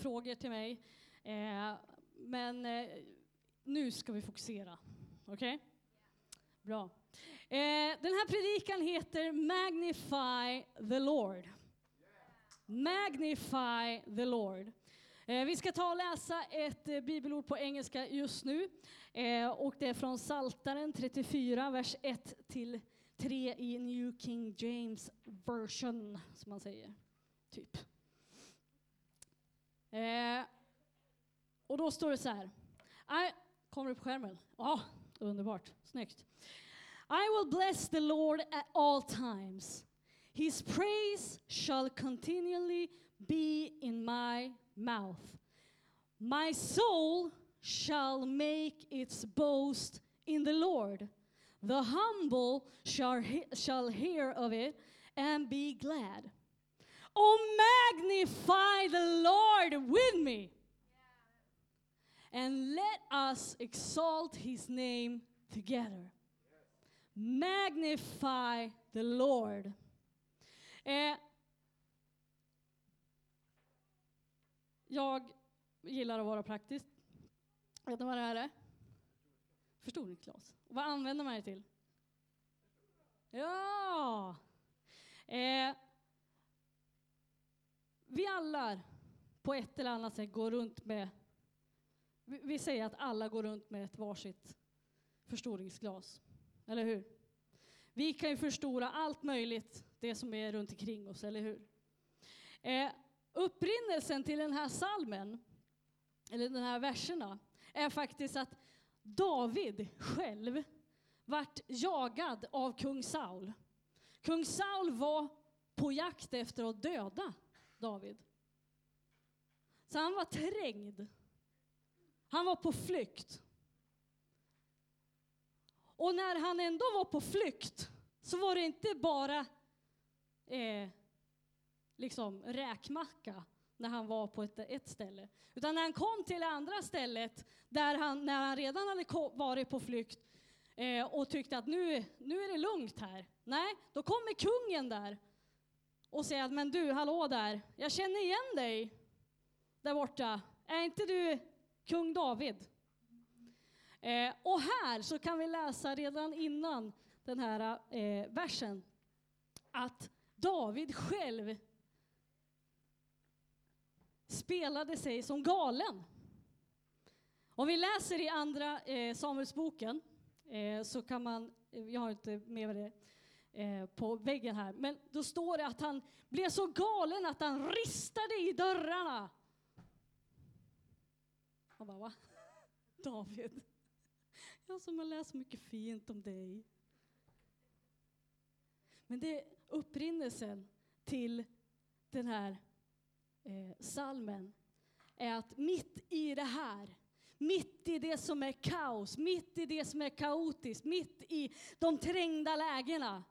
frågor till mig. Eh, men eh, nu ska vi fokusera. Okej? Okay? Bra. Eh, den här predikan heter Magnify the Lord. Magnify the Lord. Eh, vi ska ta och läsa ett eh, bibelord på engelska just nu. Eh, och det är från Saltaren 34, vers 1 till 3 i New King James version, som man säger. Typ. Eh, och då står det så här. I, kommer det på skärmen? Ja, oh, underbart. Snyggt. I will bless the Lord at all times. His praise shall continually be in my mouth. My soul shall make its boast in the Lord. The humble shall, he shall hear of it and be glad. Oh, magnify the Lord with me. And let us exalt his name together. Magnify the Lord. Eh, jag gillar att vara praktisk. Vet ni vad det här är? Förstoringsglas. Vad använder man det till? Ja! Eh, vi alla på ett eller annat sätt går runt med, vi, säger att alla går runt med ett varsitt förstoringsglas. Eller hur? Vi kan ju förstora allt möjligt, det som är runt omkring oss, eller hur? Eh, upprinnelsen till den här salmen, eller de här verserna, är faktiskt att David själv vart jagad av kung Saul. Kung Saul var på jakt efter att döda David. Så han var trängd. Han var på flykt. Och när han ändå var på flykt så var det inte bara eh, liksom räkmacka när han var på ett, ett ställe. Utan när han kom till det andra stället, där han, när han redan hade varit på flykt eh, och tyckte att nu, nu är det lugnt här. Nej, då kommer kungen där och säga att men du, hallå där, jag känner igen dig där borta. Är inte du kung David? Eh, och här så kan vi läsa redan innan den här eh, versen att David själv spelade sig som galen. Om vi läser i andra eh, Samuelsboken eh, så kan man, eh, jag har inte med det eh, på väggen här, men då står det att han blev så galen att han ristade i dörrarna. Han bara, va? David? Jag som har läst mycket fint om dig. Men det är upprinnelsen till den här eh, salmen är att mitt i det här, mitt i det som är kaos, mitt i det som är kaotiskt, mitt i de trängda lägena,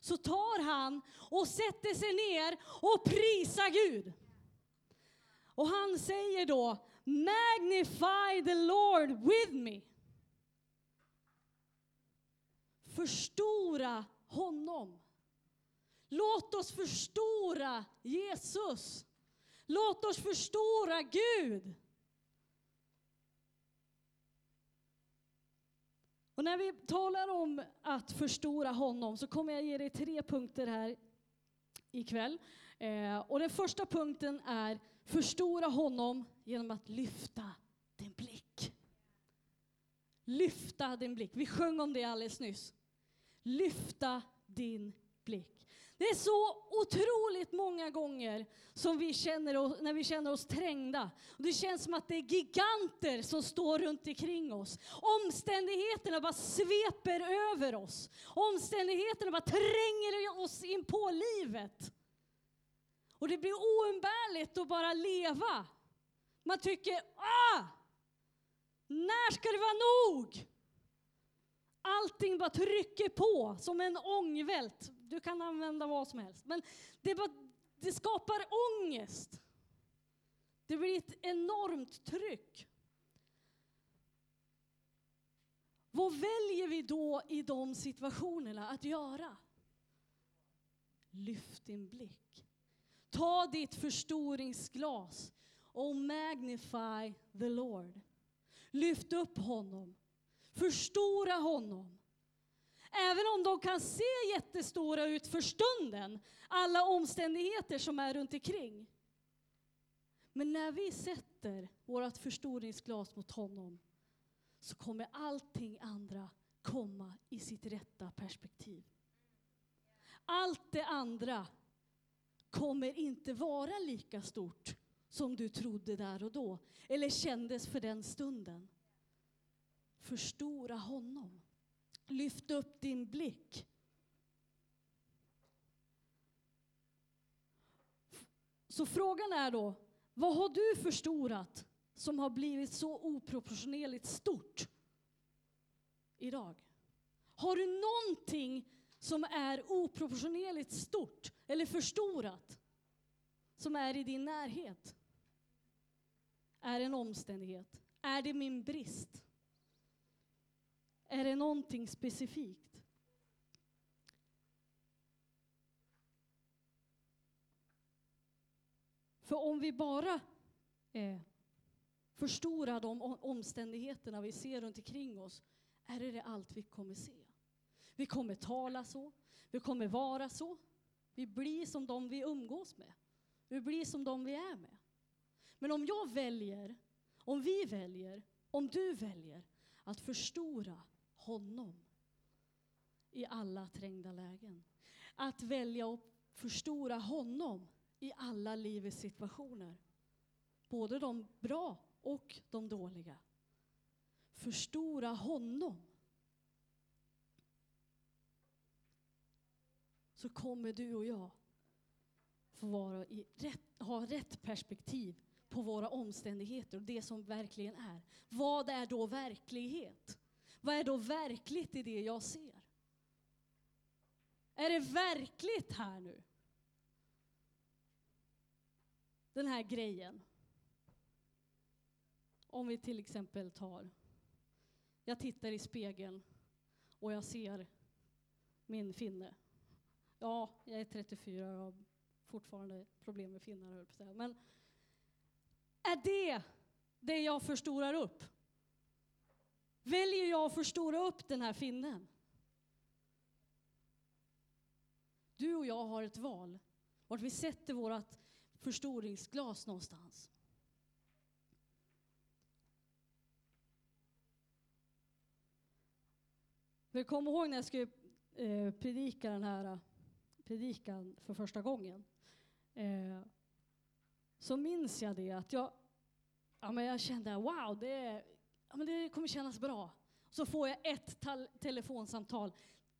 så tar han och sätter sig ner och prisar Gud. Och han säger då, magnify the Lord with me. Förstora honom. Låt oss förstora Jesus. Låt oss förstora Gud. Och när vi talar om att förstora honom så kommer jag ge dig tre punkter här ikväll. Eh, och den första punkten är förstora honom genom att lyfta din blick. Lyfta din blick. Vi sjöng om det alldeles nyss. Lyfta din blick. Det är så otroligt många gånger som vi känner oss, när vi känner oss trängda. Det känns som att det är giganter som står runt omkring oss. Omständigheterna bara sveper över oss. Omständigheterna bara tränger oss in på livet. Och det blir oumbärligt att bara leva. Man tycker, ah! När ska det vara nog? Allting bara trycker på som en ångvält. Du kan använda vad som helst. Men det, bara, det skapar ångest. Det blir ett enormt tryck. Vad väljer vi då i de situationerna att göra? Lyft din blick. Ta ditt förstoringsglas och magnify the Lord. Lyft upp honom. Förstora honom. Även om de kan se jättestora ut för stunden, alla omständigheter som är runt omkring. Men när vi sätter vårt förstoringsglas mot honom så kommer allting andra komma i sitt rätta perspektiv. Allt det andra kommer inte vara lika stort som du trodde där och då, eller kändes för den stunden. Förstora honom. Lyft upp din blick. Så frågan är då, vad har du förstorat som har blivit så oproportionerligt stort idag? Har du någonting som är oproportionerligt stort eller förstorat som är i din närhet? Är det en omständighet? Är det min brist? Är det någonting specifikt? För om vi bara eh, förstorar de omständigheterna vi ser runt omkring oss, är det, det allt vi kommer se. Vi kommer tala så, vi kommer vara så, vi blir som de vi umgås med. Vi blir som de vi är med. Men om jag väljer, om vi väljer, om du väljer att förstora honom i alla trängda lägen. Att välja att förstora honom i alla livets situationer. Både de bra och de dåliga. Förstora honom. Så kommer du och jag få vara i rätt, ha rätt perspektiv på våra omständigheter och det som verkligen är. Vad är då verklighet? Vad är då verkligt i det jag ser? Är det verkligt här nu? Den här grejen. Om vi till exempel tar, jag tittar i spegeln och jag ser min finne. Ja, jag är 34 och har fortfarande problem med finnar, höll på att säga. Men är det det jag förstorar upp? Väljer jag att förstora upp den här finnen? Du och jag har ett val, vart vi sätter vårt förstoringsglas någonstans. Jag kommer ihåg när jag skulle eh, predika den här eh, predikan för första gången. Eh, så minns jag det att jag, ja, men jag kände wow, det, ja, men det kommer kännas bra. Så får jag ett telefonsamtal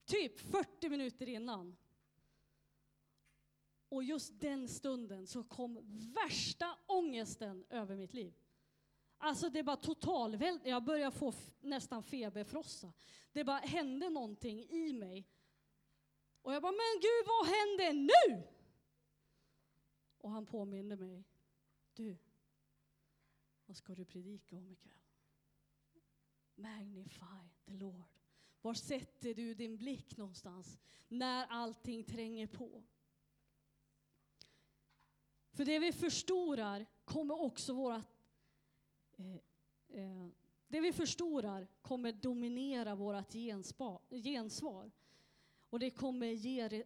typ 40 minuter innan. Och just den stunden så kom värsta ångesten över mitt liv. Alltså det bara totalväld. Jag började få nästan feberfrossa. Det bara hände någonting i mig. Och jag bara, men gud vad händer nu? Och han påminde mig, du, vad ska du predika om ikväll? Magnify the Lord. Var sätter du din blick någonstans när allting tränger på? För det vi förstorar kommer också våra... Eh, eh, det vi förstorar kommer dominera vårt gensvar. Och det kommer ge...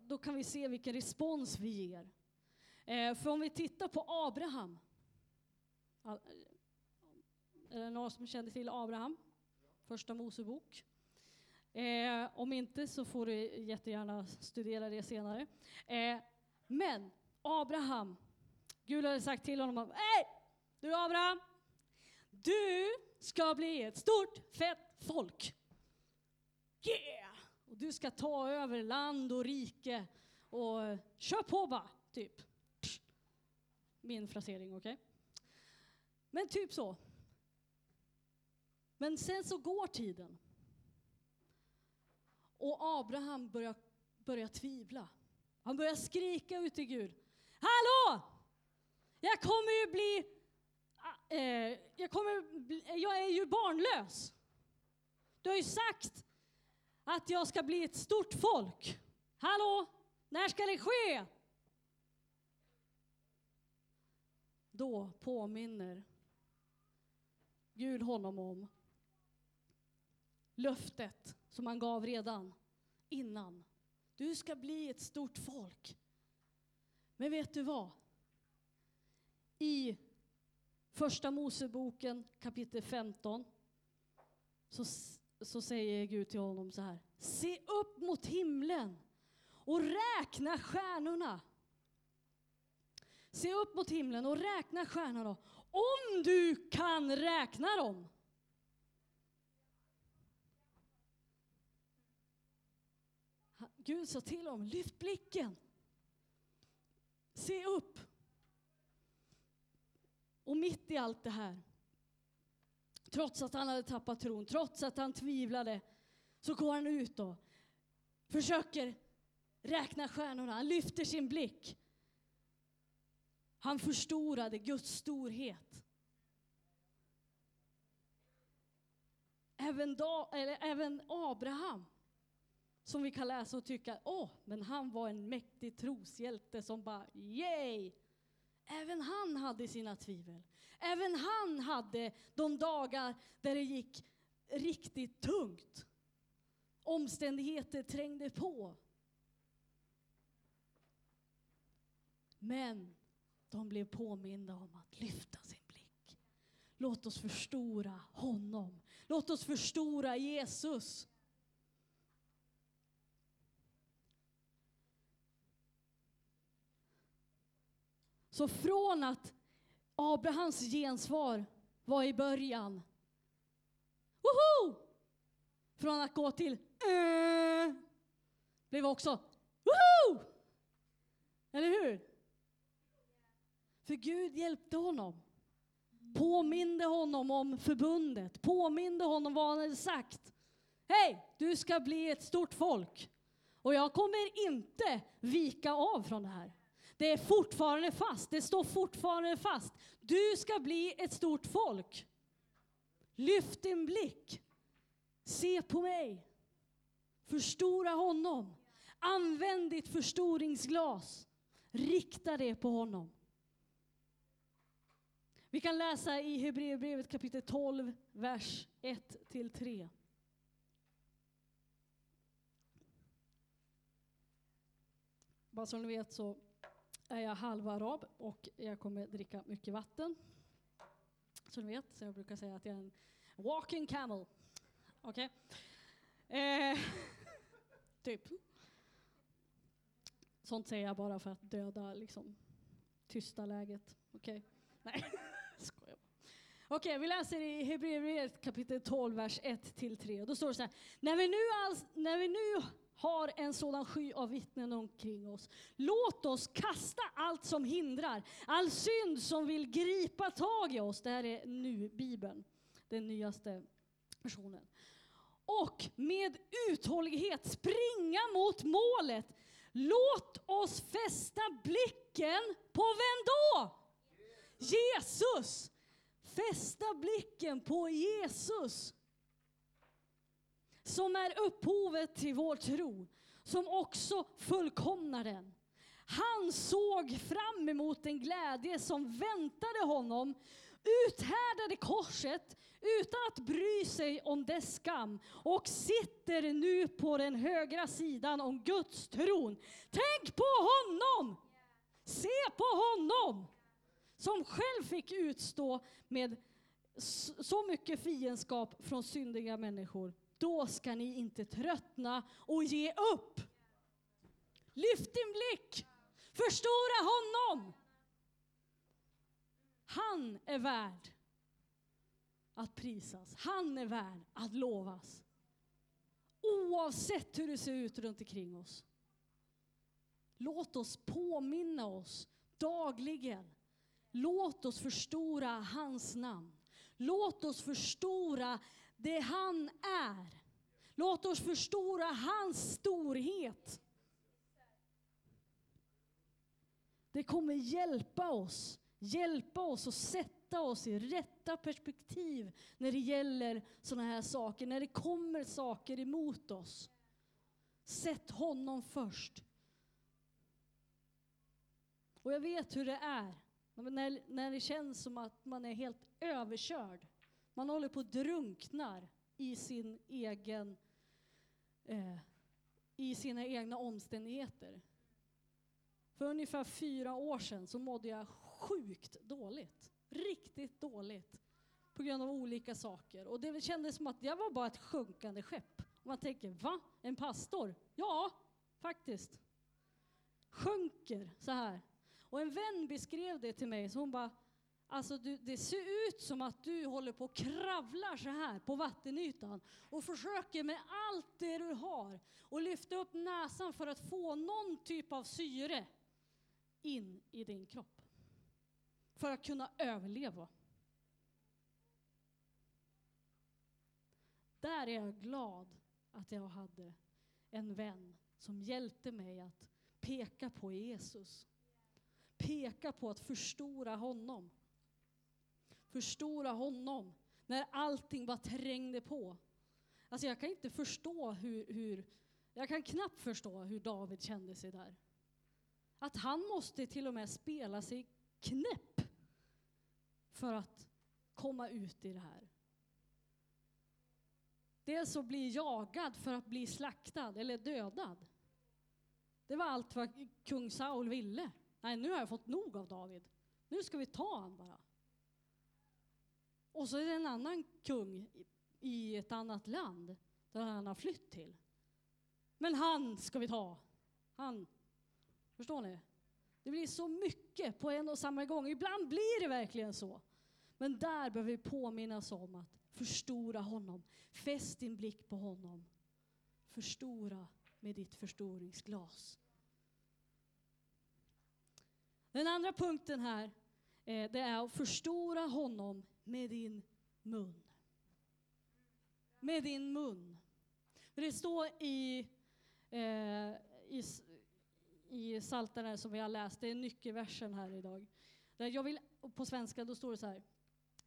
Då kan vi se vilken respons vi ger. Eh, för om vi tittar på Abraham. Är det några som känner till Abraham? Första Mosebok. Eh, om inte så får du jättegärna studera det senare. Eh, men Abraham, Gud hade sagt till honom, Hej! Du Abraham, du ska bli ett stort fett folk. Yeah! Och du ska ta över land och rike och kör på bara, typ. Min frasering, okej? Okay? Men typ så. Men sen så går tiden. Och Abraham börjar, börjar tvivla. Han börjar skrika ut till Gud. Hallå! Jag kommer ju bli... Äh, jag, kommer bli, jag är ju barnlös. Du har ju sagt att jag ska bli ett stort folk. Hallå? När ska det ske? då påminner Gud honom om löftet som han gav redan innan. Du ska bli ett stort folk. Men vet du vad? I Första Moseboken kapitel 15 så, så säger Gud till honom så här. Se upp mot himlen och räkna stjärnorna. Se upp mot himlen och räkna stjärnorna. Om du kan räkna dem. Gud sa till honom, lyft blicken. Se upp. Och mitt i allt det här, trots att han hade tappat tron, trots att han tvivlade, så går han ut och försöker räkna stjärnorna. Han lyfter sin blick. Han förstorade Guds storhet. Även, da, eller, även Abraham, som vi kan läsa och tycka, åh, men han var en mäktig troshjälte som bara, yay! Även han hade sina tvivel. Även han hade de dagar där det gick riktigt tungt. Omständigheter trängde på. Men de blev påminda om att lyfta sin blick. Låt oss förstora honom. Låt oss förstora Jesus. Så från att Abrahams gensvar var i början, woho! Från att gå till äh, blev också woho! Eller hur? För Gud hjälpte honom. Påminde honom om förbundet, påminde honom vad han hade sagt. Hej, du ska bli ett stort folk. Och jag kommer inte vika av från det här. Det är fortfarande fast, det står fortfarande fast. Du ska bli ett stort folk. Lyft din blick. Se på mig. Förstora honom. Använd ditt förstoringsglas. Rikta det på honom. Vi kan läsa i Hebreerbrevet kapitel 12, vers 1-3. Bara så ni vet så är jag halvarab och jag kommer dricka mycket vatten. Så ni vet, så jag brukar säga att jag är en walking camel. Okej? Okay. Eh, typ. Sånt säger jag bara för att döda liksom tysta läget. Okej? Okay. Nej, skojar bara. Okej, okay, vi läser i Hebreerbrevet kapitel 12, vers 1-3. Då står det så här. När vi nu, alls, när vi nu har en sådan sky av vittnen omkring oss. Låt oss kasta allt som hindrar, all synd som vill gripa tag i oss. Det här är nu Bibeln, den nyaste versionen. Och med uthållighet springa mot målet. Låt oss fästa blicken på vem då? Jesus! Fästa blicken på Jesus som är upphovet till vår tro, som också fullkomnar den. Han såg fram emot en glädje som väntade honom, uthärdade korset utan att bry sig om dess skam och sitter nu på den högra sidan om Guds tron. Tänk på honom! Se på honom! Som själv fick utstå med så mycket fiendskap från syndiga människor då ska ni inte tröttna och ge upp. Lyft din blick. Förstora honom. Han är värd att prisas. Han är värd att lovas. Oavsett hur det ser ut runt omkring oss. Låt oss påminna oss dagligen. Låt oss förstora hans namn. Låt oss förstora det han är. Låt oss förstora hans storhet. Det kommer hjälpa oss, hjälpa oss att sätta oss i rätta perspektiv när det gäller sådana här saker, när det kommer saker emot oss. Sätt honom först. Och jag vet hur det är När, när det känns som att man är helt överkörd. Man håller på att drunknar i sin egen eh, i sina egna omständigheter. För ungefär fyra år sedan så mådde jag sjukt dåligt. Riktigt dåligt. På grund av olika saker. Och det kändes som att jag var bara ett sjunkande skepp. Och man tänker, va? En pastor? Ja, faktiskt. Sjunker så här. Och en vän beskrev det till mig, så hon bara, Alltså du, det ser ut som att du håller på och kravlar så här på vattenytan och försöker med allt det du har och lyfta upp näsan för att få någon typ av syre in i din kropp. För att kunna överleva. Där är jag glad att jag hade en vän som hjälpte mig att peka på Jesus. Peka på att förstora honom förstora honom när allting bara trängde på. Alltså jag kan inte förstå hur, hur, jag kan knappt förstå hur David kände sig där. Att han måste till och med spela sig knäpp för att komma ut i det här. Dels att bli jagad för att bli slaktad eller dödad. Det var allt vad kung Saul ville. Nej, nu har jag fått nog av David. Nu ska vi ta han bara. Och så är det en annan kung i ett annat land där han har flytt till. Men han ska vi ta. Han. Förstår ni? Det blir så mycket på en och samma gång. Ibland blir det verkligen så. Men där behöver vi påminnas om att förstora honom. Fäst din blick på honom. Förstora med ditt förstoringsglas. Den andra punkten här, eh, det är att förstora honom med din mun. Med din mun. Det står i, eh, i, i Psaltaren som vi har läst, det är nyckelversen här idag. Där jag vill, på svenska då står det så här.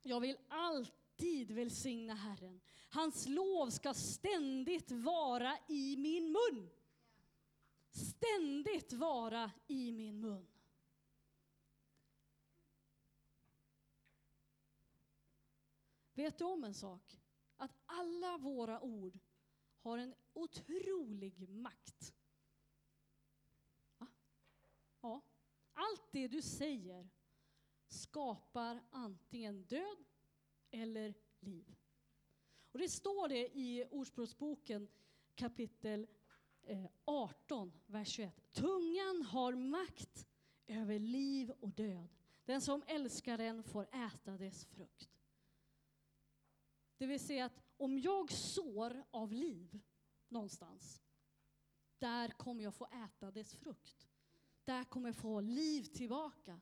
Jag vill alltid välsigna Herren. Hans lov ska ständigt vara i min mun. Ständigt vara i min mun. Vet du om en sak? Att alla våra ord har en otrolig makt. Va? Ja. Allt det du säger skapar antingen död eller liv. Och det står det i Ordspråksboken kapitel eh, 18, vers 21. Tungan har makt över liv och död. Den som älskar den får äta dess frukt. Det vill säga att om jag sår av liv någonstans, där kommer jag få äta dess frukt. Där kommer jag få liv tillbaka.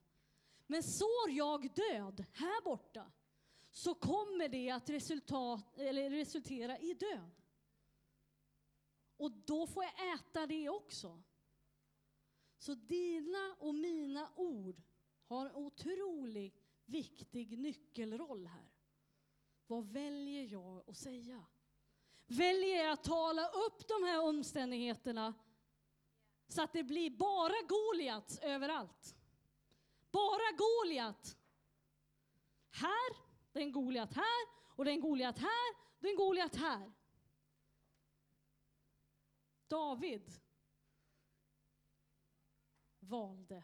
Men sår jag död här borta, så kommer det att resultat, eller resultera i död. Och då får jag äta det också. Så dina och mina ord har en otroligt viktig nyckelroll här. Vad väljer jag att säga? Väljer jag att tala upp de här omständigheterna så att det blir bara Goliat överallt? Bara Goliat. Här, det är en Goliat här, och det är en Goliat här, det är en Goliat här. David valde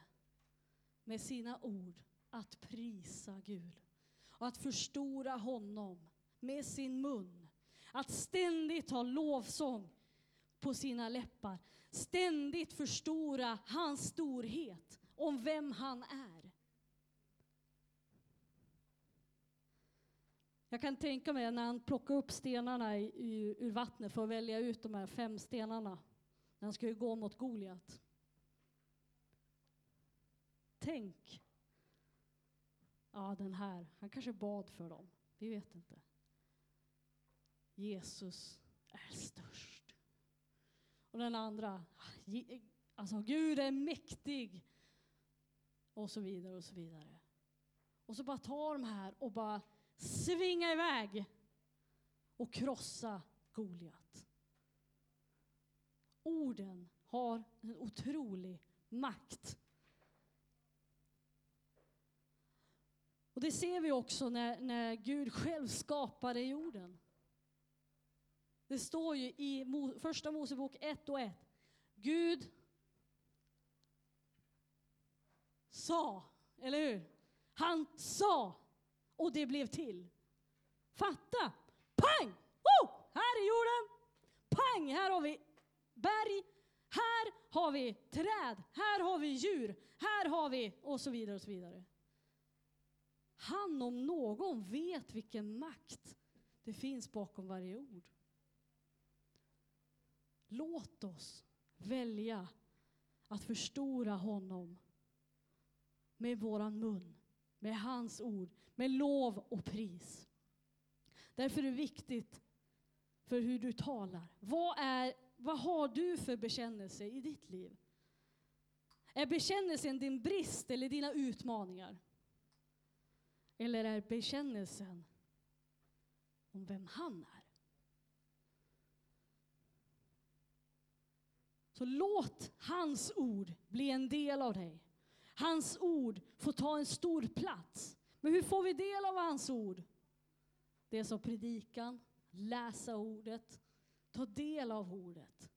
med sina ord att prisa Gud och att förstora honom med sin mun. Att ständigt ha lovsång på sina läppar. Ständigt förstora hans storhet om vem han är. Jag kan tänka mig när han plockade upp stenarna i, ur vattnet för att välja ut de här fem stenarna när han skulle gå mot Goliat. Tänk ja den här, han kanske bad för dem. Vi vet inte. Jesus är störst. Och den andra, alltså Gud är mäktig. Och så vidare och så vidare. Och så bara ta de här och bara svinga iväg och krossa Goliat. Orden har en otrolig makt Och det ser vi också när, när Gud själv skapade jorden. Det står ju i Första Mosebok 1 och 1. Gud sa, eller hur? Han sa och det blev till. Fatta! Pang! Oh! Här är jorden. Pang! Här har vi berg. Här har vi träd. Här har vi djur. Här har vi och så vidare och så vidare. Han om någon vet vilken makt det finns bakom varje ord. Låt oss välja att förstora honom med våran mun, med hans ord, med lov och pris. Därför är det viktigt för hur du talar. Vad, är, vad har du för bekännelse i ditt liv? Är bekännelsen din brist eller dina utmaningar? Eller är bekännelsen om vem han är? Så låt hans ord bli en del av dig. Hans ord får ta en stor plats. Men hur får vi del av hans ord? Det är som predikan, läsa ordet, ta del av ordet.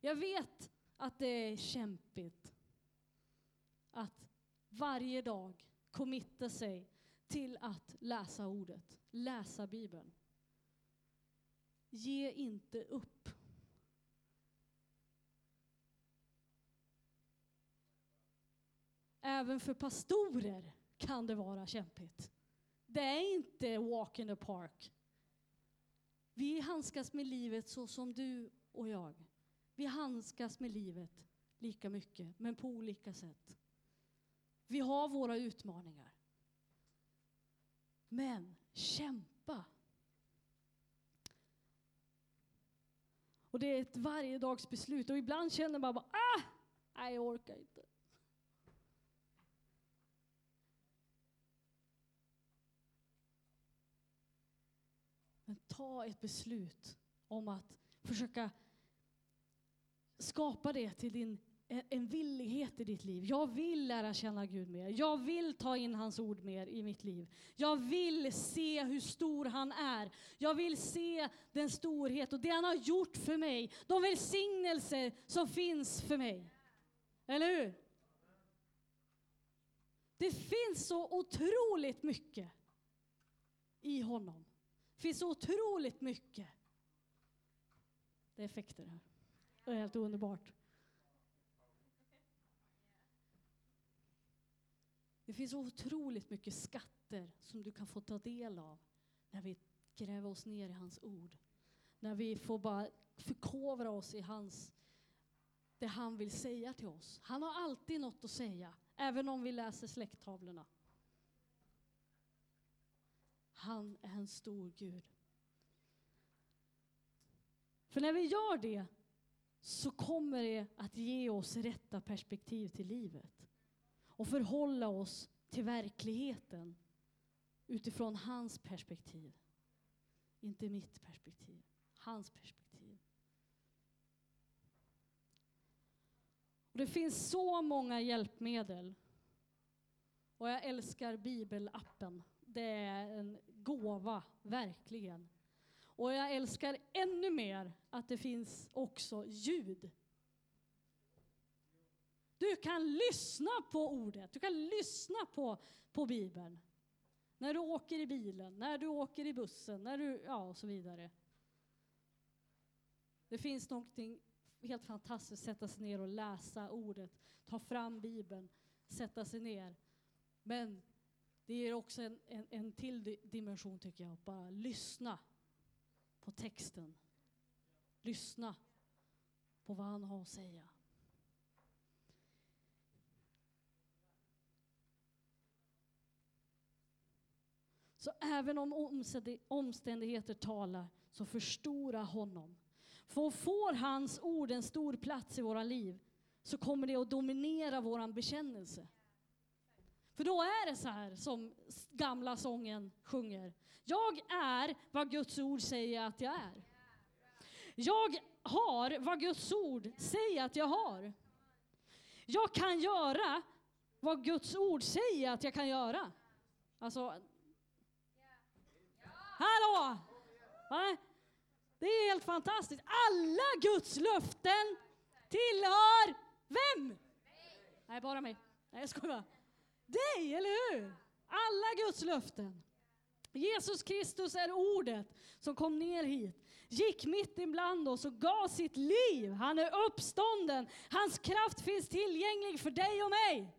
Jag vet att det är kämpigt att varje dag committa sig till att läsa ordet, läsa Bibeln. Ge inte upp. Även för pastorer kan det vara kämpigt. Det är inte walk in the park. Vi handskas med livet så som du och jag. Vi handskas med livet lika mycket, men på olika sätt. Vi har våra utmaningar. Men kämpa. Och det är ett varje dags beslut och ibland känner man bara ah, nej jag orkar inte. Men ta ett beslut om att försöka skapa det till din en villighet i ditt liv. Jag vill lära känna Gud mer. Jag vill ta in hans ord mer i mitt liv. Jag vill se hur stor han är. Jag vill se den storhet och det han har gjort för mig. De välsignelser som finns för mig. Eller hur? Det finns så otroligt mycket i honom. Det finns så otroligt mycket. Det är effekter här. Det är helt underbart. Det finns otroligt mycket skatter som du kan få ta del av när vi gräver oss ner i hans ord. När vi får bara förkovra oss i hans, det han vill säga till oss. Han har alltid något att säga, även om vi läser släkttavlorna. Han är en stor Gud. För när vi gör det så kommer det att ge oss rätta perspektiv till livet och förhålla oss till verkligheten utifrån hans perspektiv. Inte mitt perspektiv, hans perspektiv. Och det finns så många hjälpmedel. Och jag älskar bibelappen. Det är en gåva, verkligen. Och jag älskar ännu mer att det finns också ljud du kan lyssna på ordet, du kan lyssna på, på Bibeln. När du åker i bilen, när du åker i bussen, när du, ja och så vidare. Det finns någonting helt fantastiskt, sätta sig ner och läsa ordet, ta fram Bibeln, sätta sig ner. Men det ger också en, en, en till dimension tycker jag, bara lyssna på texten. Lyssna på vad han har att säga. Så även om omständigheter talar, så förstora honom. För får hans ord en stor plats i våra liv, så kommer det att dominera vår bekännelse. För då är det så här som gamla sången sjunger. Jag är vad Guds ord säger att jag är. Jag har vad Guds ord säger att jag har. Jag kan göra vad Guds ord säger att jag kan göra. Alltså... Hallå! Va? Det är helt fantastiskt. Alla Guds löften tillhör vem? Nej, bara mig. Nej, jag skojar bara. Dig, eller hur? Alla Guds löften. Jesus Kristus är ordet som kom ner hit, gick mitt ibland oss och gav sitt liv. Han är uppstånden. Hans kraft finns tillgänglig för dig och mig.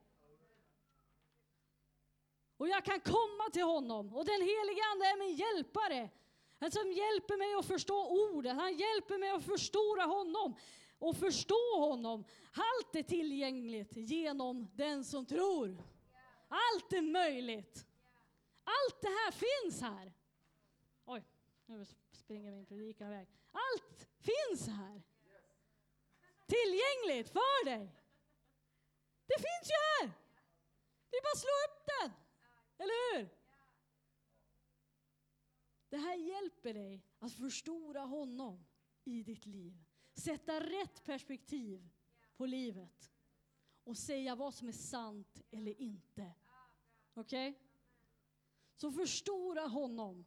Och jag kan komma till honom och den helige Ande är min hjälpare. Han som hjälper mig att förstå ordet, han hjälper mig att förstora honom och förstå honom. Allt är tillgängligt genom den som tror. Allt är möjligt. Allt det här finns här. Oj, nu springer min predikan iväg. Allt finns här. Tillgängligt för dig. Det finns ju här. Det är bara att slå upp den. Eller hur? Det här hjälper dig att förstora honom i ditt liv. Sätta rätt perspektiv på livet och säga vad som är sant eller inte. Okej? Okay? Så förstora honom.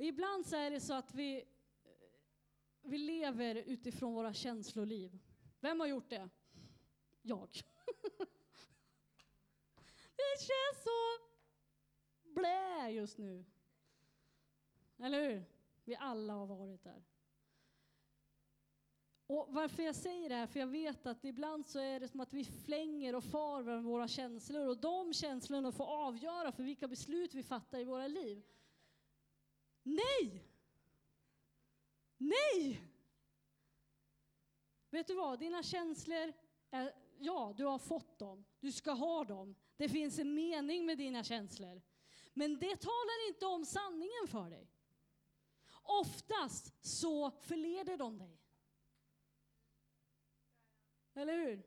Ibland så är det så att vi, vi lever utifrån våra känsloliv. Vem har gjort det? Jag. det känns så blä just nu. Eller hur? Vi alla har varit där. Och varför jag säger det här, för jag vet att ibland så är det som att vi flänger och far med våra känslor och de känslorna får avgöra för vilka beslut vi fattar i våra liv. Nej! Nej! Vet du vad, dina känslor, är, ja, du har fått dem. Du ska ha dem. Det finns en mening med dina känslor. Men det talar inte om sanningen för dig. Oftast så förleder de dig. Eller hur?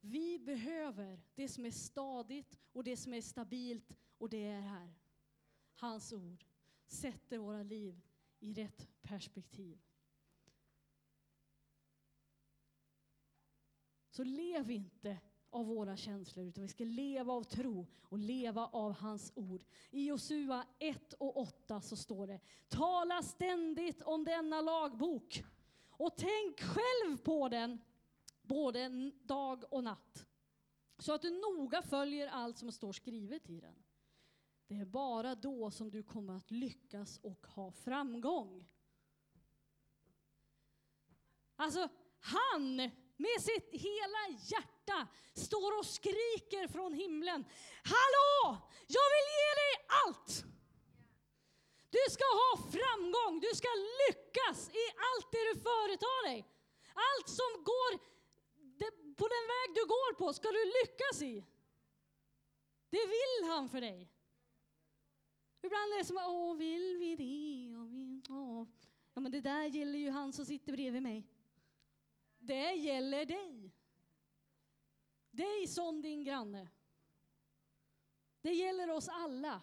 Vi behöver det som är stadigt och det som är stabilt och det är här. Hans ord sätter våra liv i rätt perspektiv. Så lev inte av våra känslor, utan vi ska leva av tro och leva av hans ord. I Josua 1 och 8 så står det, tala ständigt om denna lagbok och tänk själv på den både dag och natt. Så att du noga följer allt som står skrivet i den. Det är bara då som du kommer att lyckas och ha framgång. Alltså, han med sitt hela hjärta står och skriker från himlen. Hallå! Jag vill ge dig allt! Du ska ha framgång, du ska lyckas i allt det du företar dig. Allt som går på den väg du går på ska du lyckas i. Det vill han för dig. Ibland är det som, åh, vill vi det? Och vi, åh. Ja, men det där gäller ju han som sitter bredvid mig. Det gäller dig. Dig som din granne. Det gäller oss alla.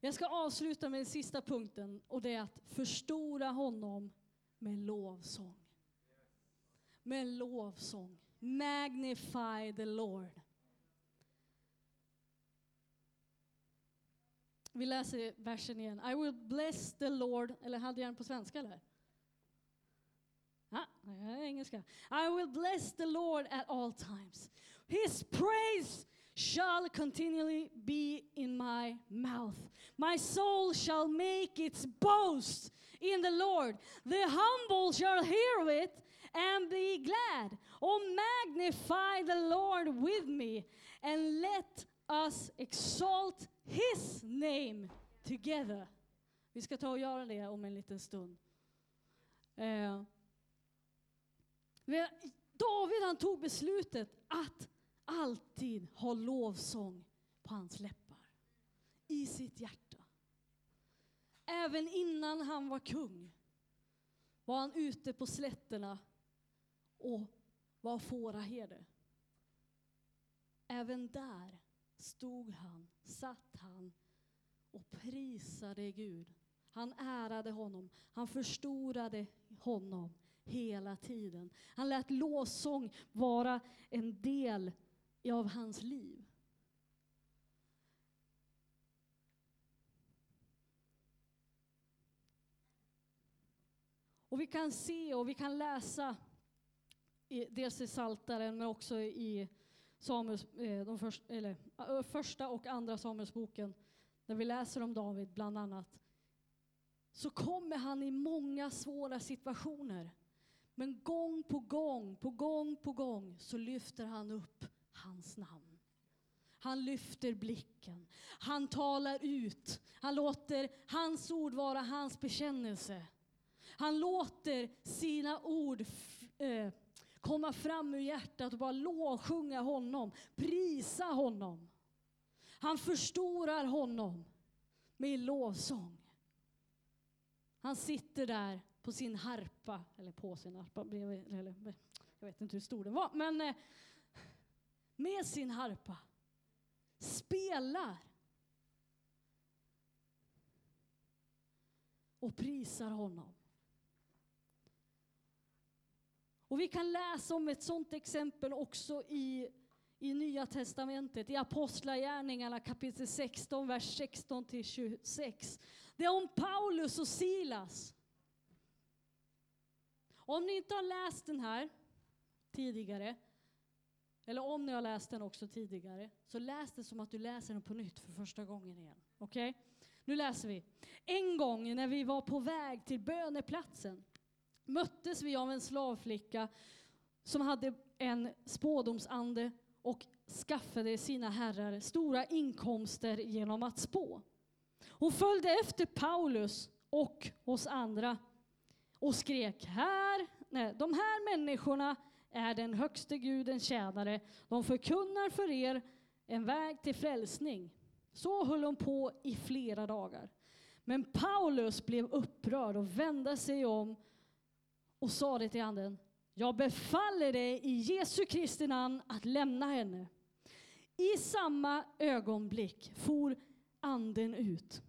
Jag ska avsluta med den sista punkten och det är att förstora honom med lovsång. Med en lovsång. Magnify the Lord. Vi läser versen igen. I will bless the Lord. Eller hade jag den på svenska eller? Ja, engelska. I will bless the Lord at all times. His praise shall continually be in my mouth. My soul shall make its boast in the Lord. The humble shall hear it and be glad. Oh, magnify the Lord with me, and let us exalt his name together. Vi ska ta och göra det om en liten stund. Eh, David han tog beslutet att alltid ha lovsång på hans läppar. I sitt hjärta. Även innan han var kung var han ute på slätterna och var fåraherde. Även där stod han, satt han och prisade Gud. Han ärade honom, han förstorade honom hela tiden. Han lät lovsång vara en del av hans liv. Och vi kan se och vi kan läsa i, dels i Saltaren men också i Samuels, eh, de först, eller, eh, första och andra Samuelsboken, där vi läser om David bland annat, så kommer han i många svåra situationer. Men gång på gång, på gång på gång så lyfter han upp hans namn. Han lyfter blicken. Han talar ut. Han låter hans ord vara hans bekännelse. Han låter sina ord äh, komma fram ur hjärtat och bara lovsjunga honom, prisa honom. Han förstorar honom med lovsång. Han sitter där på sin harpa, eller på sin harpa, eller, jag vet inte hur stor den var, men eh, med sin harpa spelar och prisar honom. Och vi kan läsa om ett sådant exempel också i, i Nya Testamentet, i Apostlagärningarna kapitel 16, vers 16 till 26. Det är om Paulus och Silas. Om ni inte har läst den här tidigare, eller om ni har läst den också tidigare, så läs det som att du läser den på nytt för första gången igen. Okej? Okay? Nu läser vi. En gång när vi var på väg till böneplatsen möttes vi av en slavflicka som hade en spådomsande och skaffade sina herrar stora inkomster genom att spå. Hon följde efter Paulus och oss andra och skrek här, nej, de här människorna är den högste gudens tjänare. De förkunnar för er en väg till frälsning. Så höll hon på i flera dagar. Men Paulus blev upprörd och vände sig om och sa det till anden. Jag befaller dig i Jesu Kristi namn att lämna henne. I samma ögonblick for anden ut.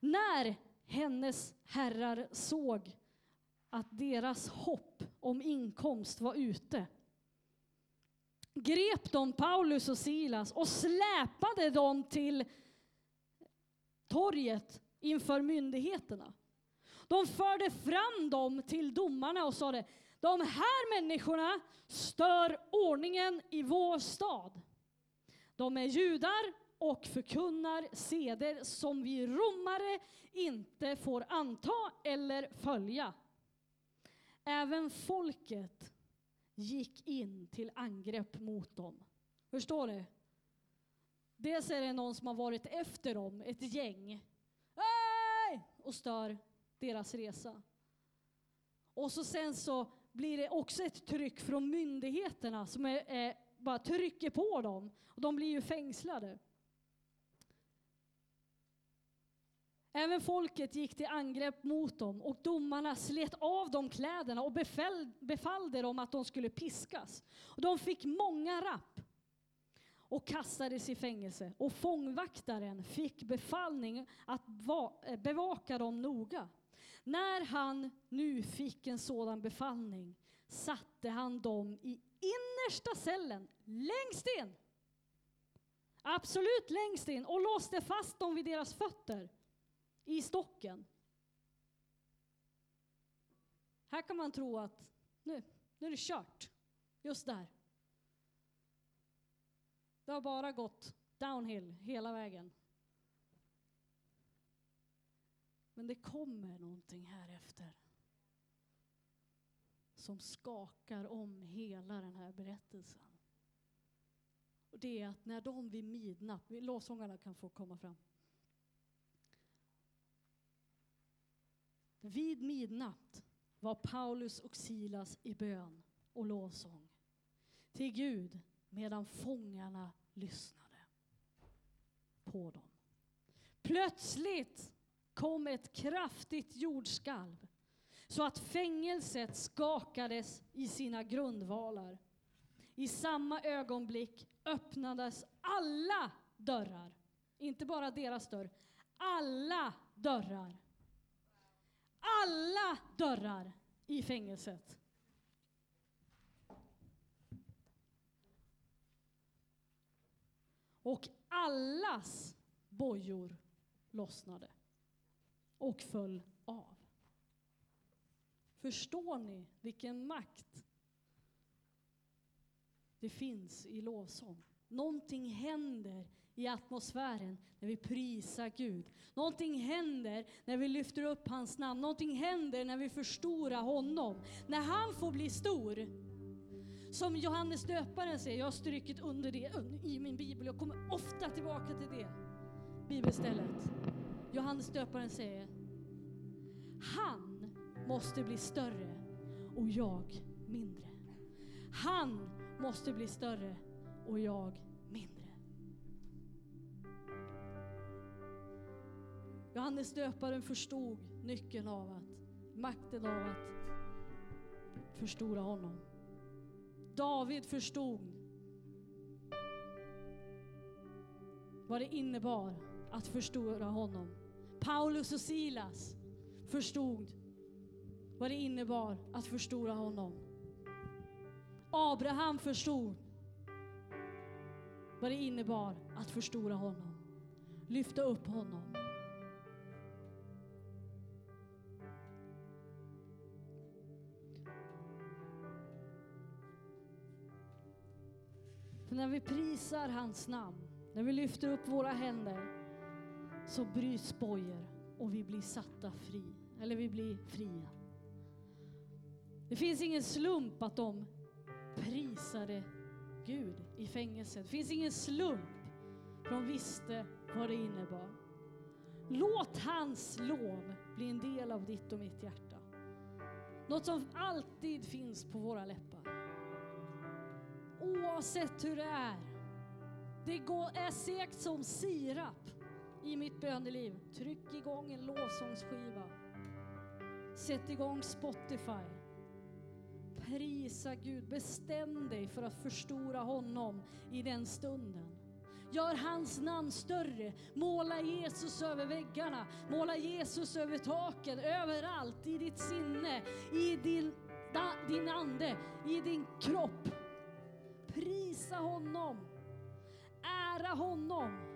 När hennes herrar såg att deras hopp om inkomst var ute grep de Paulus och Silas och släpade dem till torget inför myndigheterna. De förde fram dem till domarna och sa det, de här människorna stör ordningen i vår stad. De är judar och förkunnar seder som vi romare inte får anta eller följa. Även folket gick in till angrepp mot dem. Förstår du? Dels är det någon som har varit efter dem, ett gäng, och stör deras resa. Och så sen så blir det också ett tryck från myndigheterna som är, är, bara trycker på dem. Och de blir ju fängslade. Även folket gick till angrepp mot dem och domarna slet av dem kläderna och befäll, befallde dem att de skulle piskas. Och de fick många rapp och kastades i fängelse. Och fångvaktaren fick befallning att bevaka dem noga. När han nu fick en sådan befallning satte han dem i innersta cellen, längst in. Absolut längst in och låste fast dem vid deras fötter i stocken. Här kan man tro att nu, nu är det kört. Just där. Det har bara gått downhill hela vägen. Men det kommer någonting här efter som skakar om hela den här berättelsen. Och det är att när de vid midnatt, lovsångarna kan få komma fram. Vid midnatt var Paulus och Silas i bön och lovsång till Gud medan fångarna lyssnade på dem. Plötsligt kom ett kraftigt jordskalv så att fängelset skakades i sina grundvalar. I samma ögonblick öppnades alla dörrar. Inte bara deras dörr. Alla dörrar. Alla dörrar i fängelset. Och allas bojor lossnade och föll av. Förstår ni vilken makt det finns i lovsång? Någonting händer i atmosfären när vi prisar Gud. Någonting händer när vi lyfter upp hans namn. Någonting händer när vi förstorar honom. När han får bli stor. Som Johannes döparen säger, jag har strykit under det i min bibel. Jag kommer ofta tillbaka till det bibelstället. Johannes döparen säger, han måste bli större och jag mindre. Han måste bli större och jag mindre. Johannes döparen förstod nyckeln av att, makten av att förstora honom. David förstod vad det innebar att förstora honom. Paulus och Silas förstod vad det innebar att förstora honom. Abraham förstod vad det innebar att förstora honom. Lyfta upp honom. För när vi prisar hans namn, när vi lyfter upp våra händer, så bryts bojor och vi blir satta fri. Eller vi blir fria. Det finns ingen slump att de prisade Gud i fängelset. Det finns ingen slump, för de visste vad det innebar. Låt hans lov bli en del av ditt och mitt hjärta. Något som alltid finns på våra läppar. Oavsett hur det är. Det är segt som sirap i mitt böneliv. Tryck igång en lovsångsskiva. Sätt igång Spotify. Prisa Gud. Bestäm dig för att förstora honom i den stunden. Gör hans namn större. Måla Jesus över väggarna. Måla Jesus över taken, överallt i ditt sinne, i din, da, din ande, i din kropp. Prisa honom. Ära honom.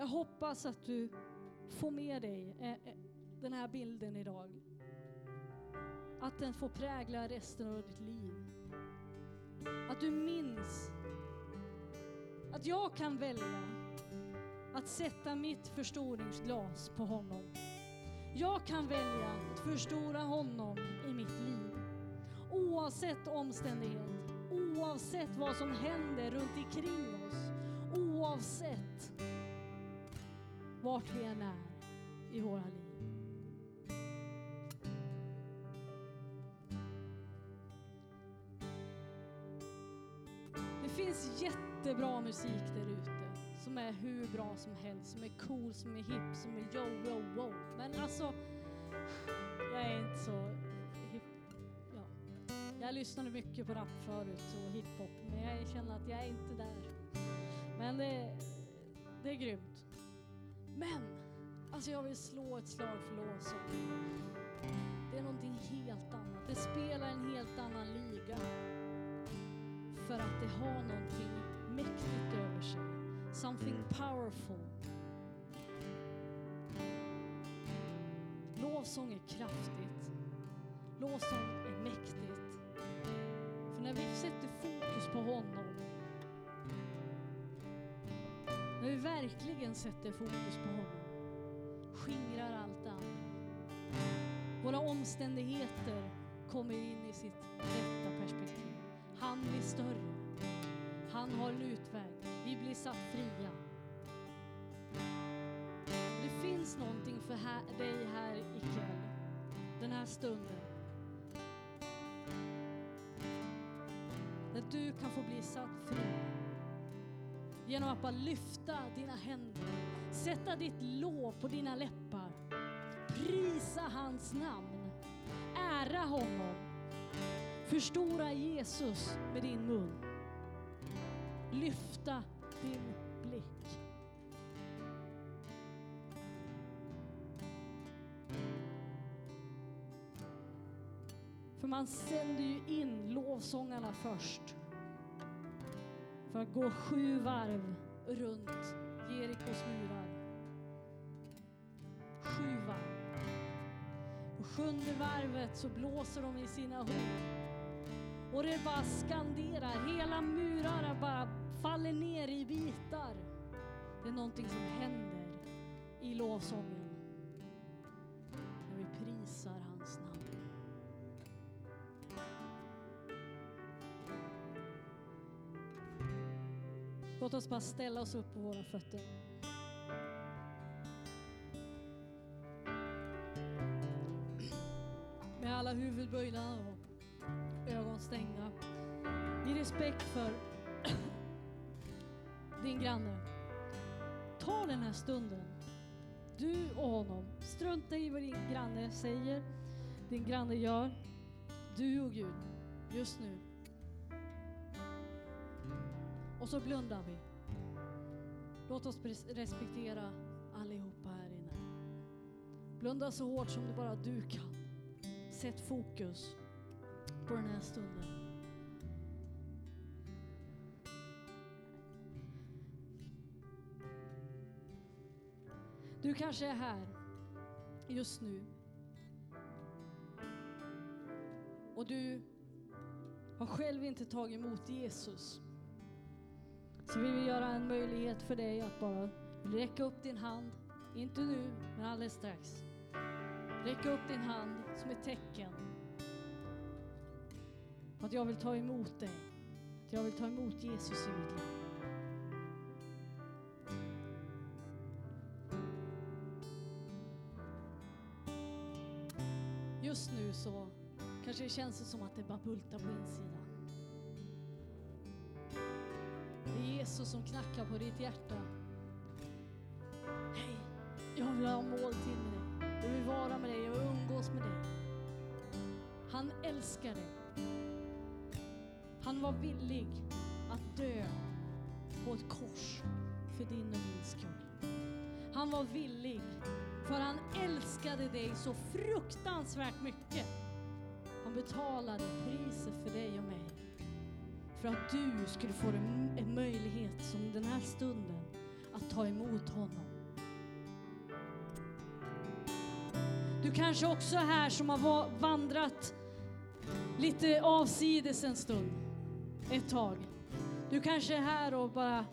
Jag hoppas att du får med dig eh, eh, den här bilden idag. Att den får prägla resten av ditt liv. Att du minns att jag kan välja att sätta mitt förstoringsglas på honom. Jag kan välja att förstora honom i mitt liv. Oavsett omständighet, oavsett vad som händer runt omkring oss, oavsett vart vi än är i våra liv. Det finns jättebra musik där ute som är hur bra som helst, som är cool, som är hip, som är yo, yo, wow. Men alltså, jag är inte så hip. Ja. Jag lyssnade mycket på rap förut och hiphop, men jag känner att jag är inte där. Men det, det är grymt. Men, alltså jag vill slå ett slag för lovsång. Det är någonting helt annat. Det spelar en helt annan liga. För att det har någonting mäktigt över sig. Something powerful. Lovsång är kraftigt. Lovsång är mäktigt. För när vi sätter fokus på honom när vi verkligen sätter fokus på honom, skingrar allt annat. Våra omständigheter kommer in i sitt rätta perspektiv. Han blir större. Han har en utväg. Vi blir satt fria. Det finns någonting för här, dig här ikväll, den här stunden. Där du kan få bli satt fri genom att bara lyfta dina händer, sätta ditt lov på dina läppar, prisa hans namn, ära honom. Förstora Jesus med din mun. Lyfta din blick. För man sänder ju in lovsångarna först. För att gå sju varv runt Jerikos murar. Sju varv. På sjunde varvet så blåser de i sina horn. Och det bara skanderar, hela murarna bara faller ner i bitar. Det är någonting som händer i lovsången. När vi prisar Låt oss bara ställa oss upp på våra fötter. Med alla huvud böjda och ögon stängda. I respekt för din granne. Ta den här stunden, du och honom. Strunta i vad din granne säger, din granne gör. Du och Gud, just nu. Och så blundar vi. Låt oss respektera allihopa här inne. Blunda så hårt som det bara du kan. Sätt fokus på den här stunden. Du kanske är här just nu och du har själv inte tagit emot Jesus. Så vi vill göra en möjlighet för dig att bara räcka upp din hand, inte nu, men alldeles strax. Räcka upp din hand som ett tecken på att jag vill ta emot dig. Att jag vill ta emot Jesus i mitt liv. Just nu så kanske det känns som att det bara bultar på insidan. Är Jesus som knackar på ditt hjärta. Hej, jag vill ha måltid med dig. Jag vill vara med dig, jag vill umgås med dig. Han älskar dig. Han var villig att dö på ett kors för din och min skull. Han var villig, för han älskade dig så fruktansvärt mycket. Han betalade priset för dig och mig. För att du skulle få en möjlighet som den här stunden att ta emot honom. Du kanske också är här som har vandrat lite avsides en stund, ett tag. Du kanske är här och bara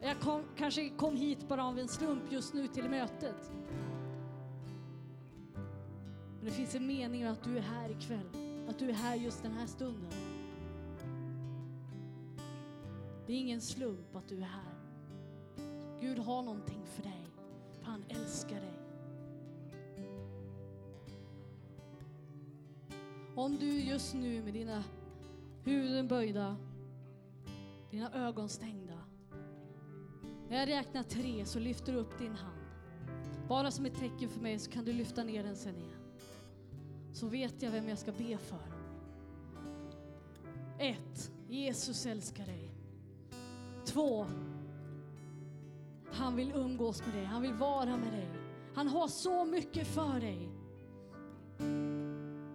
jag kom, kanske kom hit bara av en slump just nu till mötet. Men det finns en mening med att du är här ikväll, att du är här just den här stunden. Det är ingen slump att du är här. Gud har någonting för dig, för han älskar dig. Om du just nu med dina huvuden böjda, dina ögon stängda. När jag räknar tre så lyfter du upp din hand. Bara som ett tecken för mig så kan du lyfta ner den sen igen. Så vet jag vem jag ska be för. Ett, Jesus älskar dig. Två, han vill umgås med dig, han vill vara med dig. Han har så mycket för dig.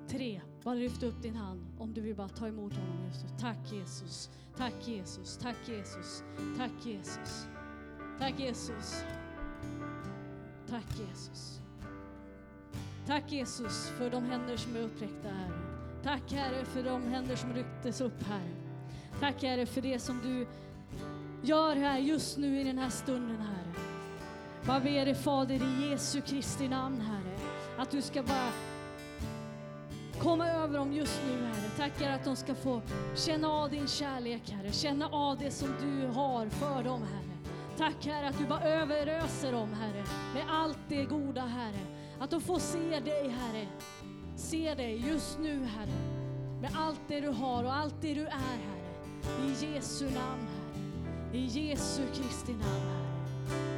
Tre, bara lyft upp din hand om du vill bara ta emot honom just nu. Tack Jesus, tack Jesus, tack Jesus, tack Jesus, tack Jesus, tack Jesus. Tack Jesus för de händer som är uppräckta här. Tack Herre för de händer som rycktes upp här. Tack Herre för det som du gör här just nu i den här stunden Herre. Bara ber dig Fader i Jesu Kristi namn Herre, att du ska bara komma över dem just nu Herre. Tackar att de ska få känna av din kärlek Herre, känna av det som du har för dem Herre. Tack Herre att du bara överöser dem Herre med allt det goda Herre. Att de får se dig Herre, se dig just nu Herre. Med allt det du har och allt det du är Herre. I Jesu namn Herre. I Jesu Kristi namn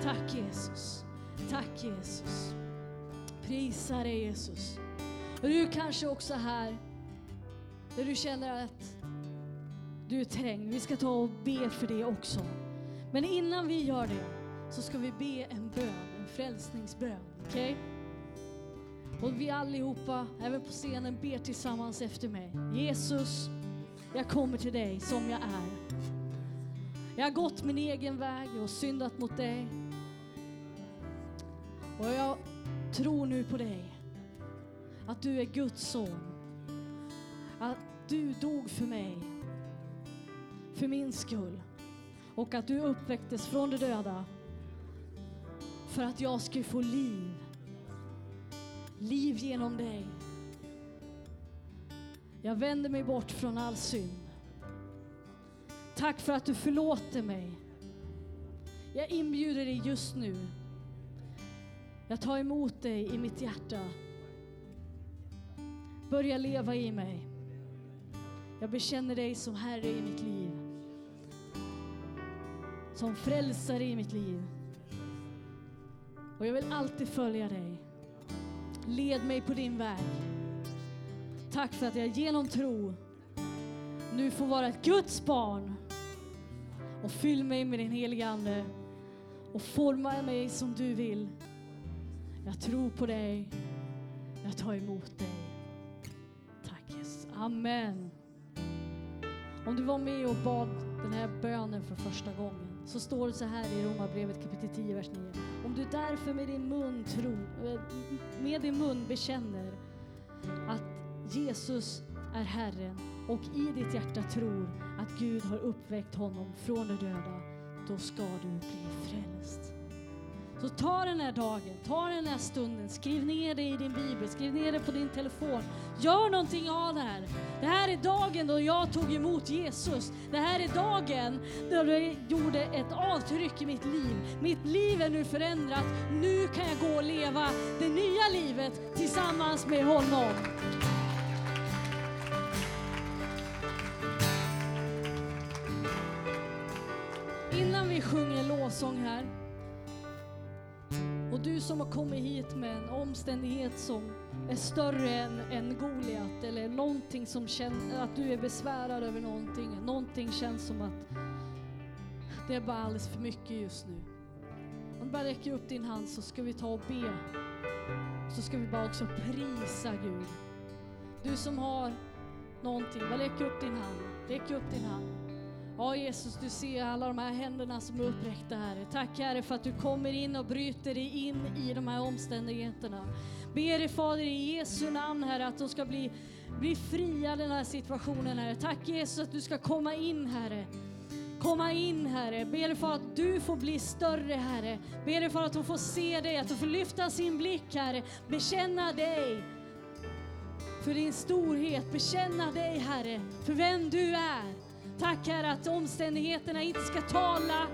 Tack Jesus. Tack Jesus. Prisa dig Jesus. Och du kanske också här Där du känner att du är trängd. Vi ska ta och be för det också. Men innan vi gör det så ska vi be en bön, en frälsningsbön. Okej? Okay? Och vi allihopa, även på scenen, ber tillsammans efter mig. Jesus, jag kommer till dig som jag är. Jag har gått min egen väg och syndat mot dig. Och jag tror nu på dig. Att du är Guds son. Att du dog för mig. För min skull. Och att du uppväcktes från de döda. För att jag skulle få liv. Liv genom dig. Jag vänder mig bort från all synd. Tack för att du förlåter mig. Jag inbjuder dig just nu. Jag tar emot dig i mitt hjärta. Börja leva i mig. Jag bekänner dig som Herre i mitt liv. Som frälsare i mitt liv. Och jag vill alltid följa dig. Led mig på din väg. Tack för att jag genom tro nu får vara ett Guds barn och fyll mig med din heliga Ande och forma mig som du vill. Jag tror på dig. Jag tar emot dig. Tack Jesus. Amen. Om du var med och bad den här bönen för första gången så står det så här i Romarbrevet kapitel 10, vers 9. Om du därför med din mun, tro, eh, med din mun bekänner att Jesus är Herren och i ditt hjärta tror att Gud har uppväckt honom från de döda, då ska du bli frälst. Så ta den här dagen, ta den här stunden, skriv ner det i din bibel, skriv ner det på din telefon. Gör någonting av det här. Det här är dagen då jag tog emot Jesus. Det här är dagen då jag gjorde ett avtryck i mitt liv. Mitt liv är nu förändrat. Nu kan jag gå och leva det nya livet tillsammans med honom. Sjunger vi sjunger lovsång här och du som har kommit hit med en omständighet som är större än, än Goliat eller någonting som känner att du är besvärad över någonting. Någonting känns som att det är bara alldeles för mycket just nu. Om du bara räcker upp din hand så ska vi ta och be. Så ska vi bara också prisa Gud. Du som har någonting, bara räck upp din hand. Räck upp din hand. Ja Jesus, du ser alla de här händerna som är uppräckta Herre. Tack Herre för att du kommer in och bryter dig in i de här omständigheterna. Ber dig Fader i Jesu namn Herre att de ska bli, bli fria den här situationen Herre. Tack Jesus att du ska komma in Herre komma in Herre. Ber dig för att du får bli större Herre. Ber dig för att de får se dig, att de får lyfta sin blick Herre. Bekänna dig för din storhet. Bekänna dig Herre för vem du är. Tack Herre att omständigheterna inte ska tala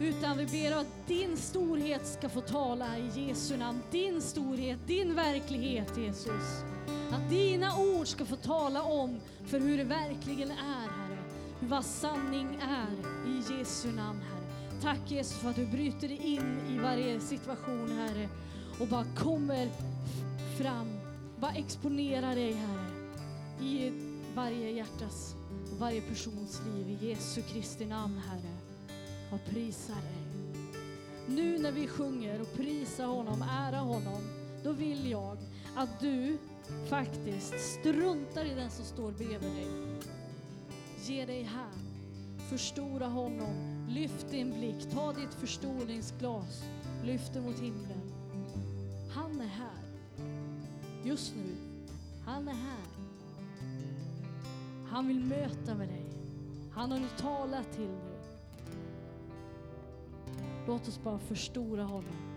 utan vi ber att din storhet ska få tala i Jesu namn. Din storhet, din verklighet Jesus. Att dina ord ska få tala om för hur det verkligen är Herre. Vad sanning är i Jesu namn Herre. Tack Jesus för att du bryter dig in i varje situation Herre och bara kommer fram. Bara exponera dig Herre i varje hjärtas varje persons liv i Jesu Kristi namn, Herre. Jag prisar dig. Nu när vi sjunger och prisar honom, ära honom, då vill jag att du faktiskt struntar i den som står bredvid dig. Ge dig här. Förstora honom. Lyft din blick. Ta ditt förstoringsglas. Lyft det mot himlen. Han är här. Just nu. Han är här. Han vill möta med dig. Han har nu talat till dig. Låt oss bara förstora honom.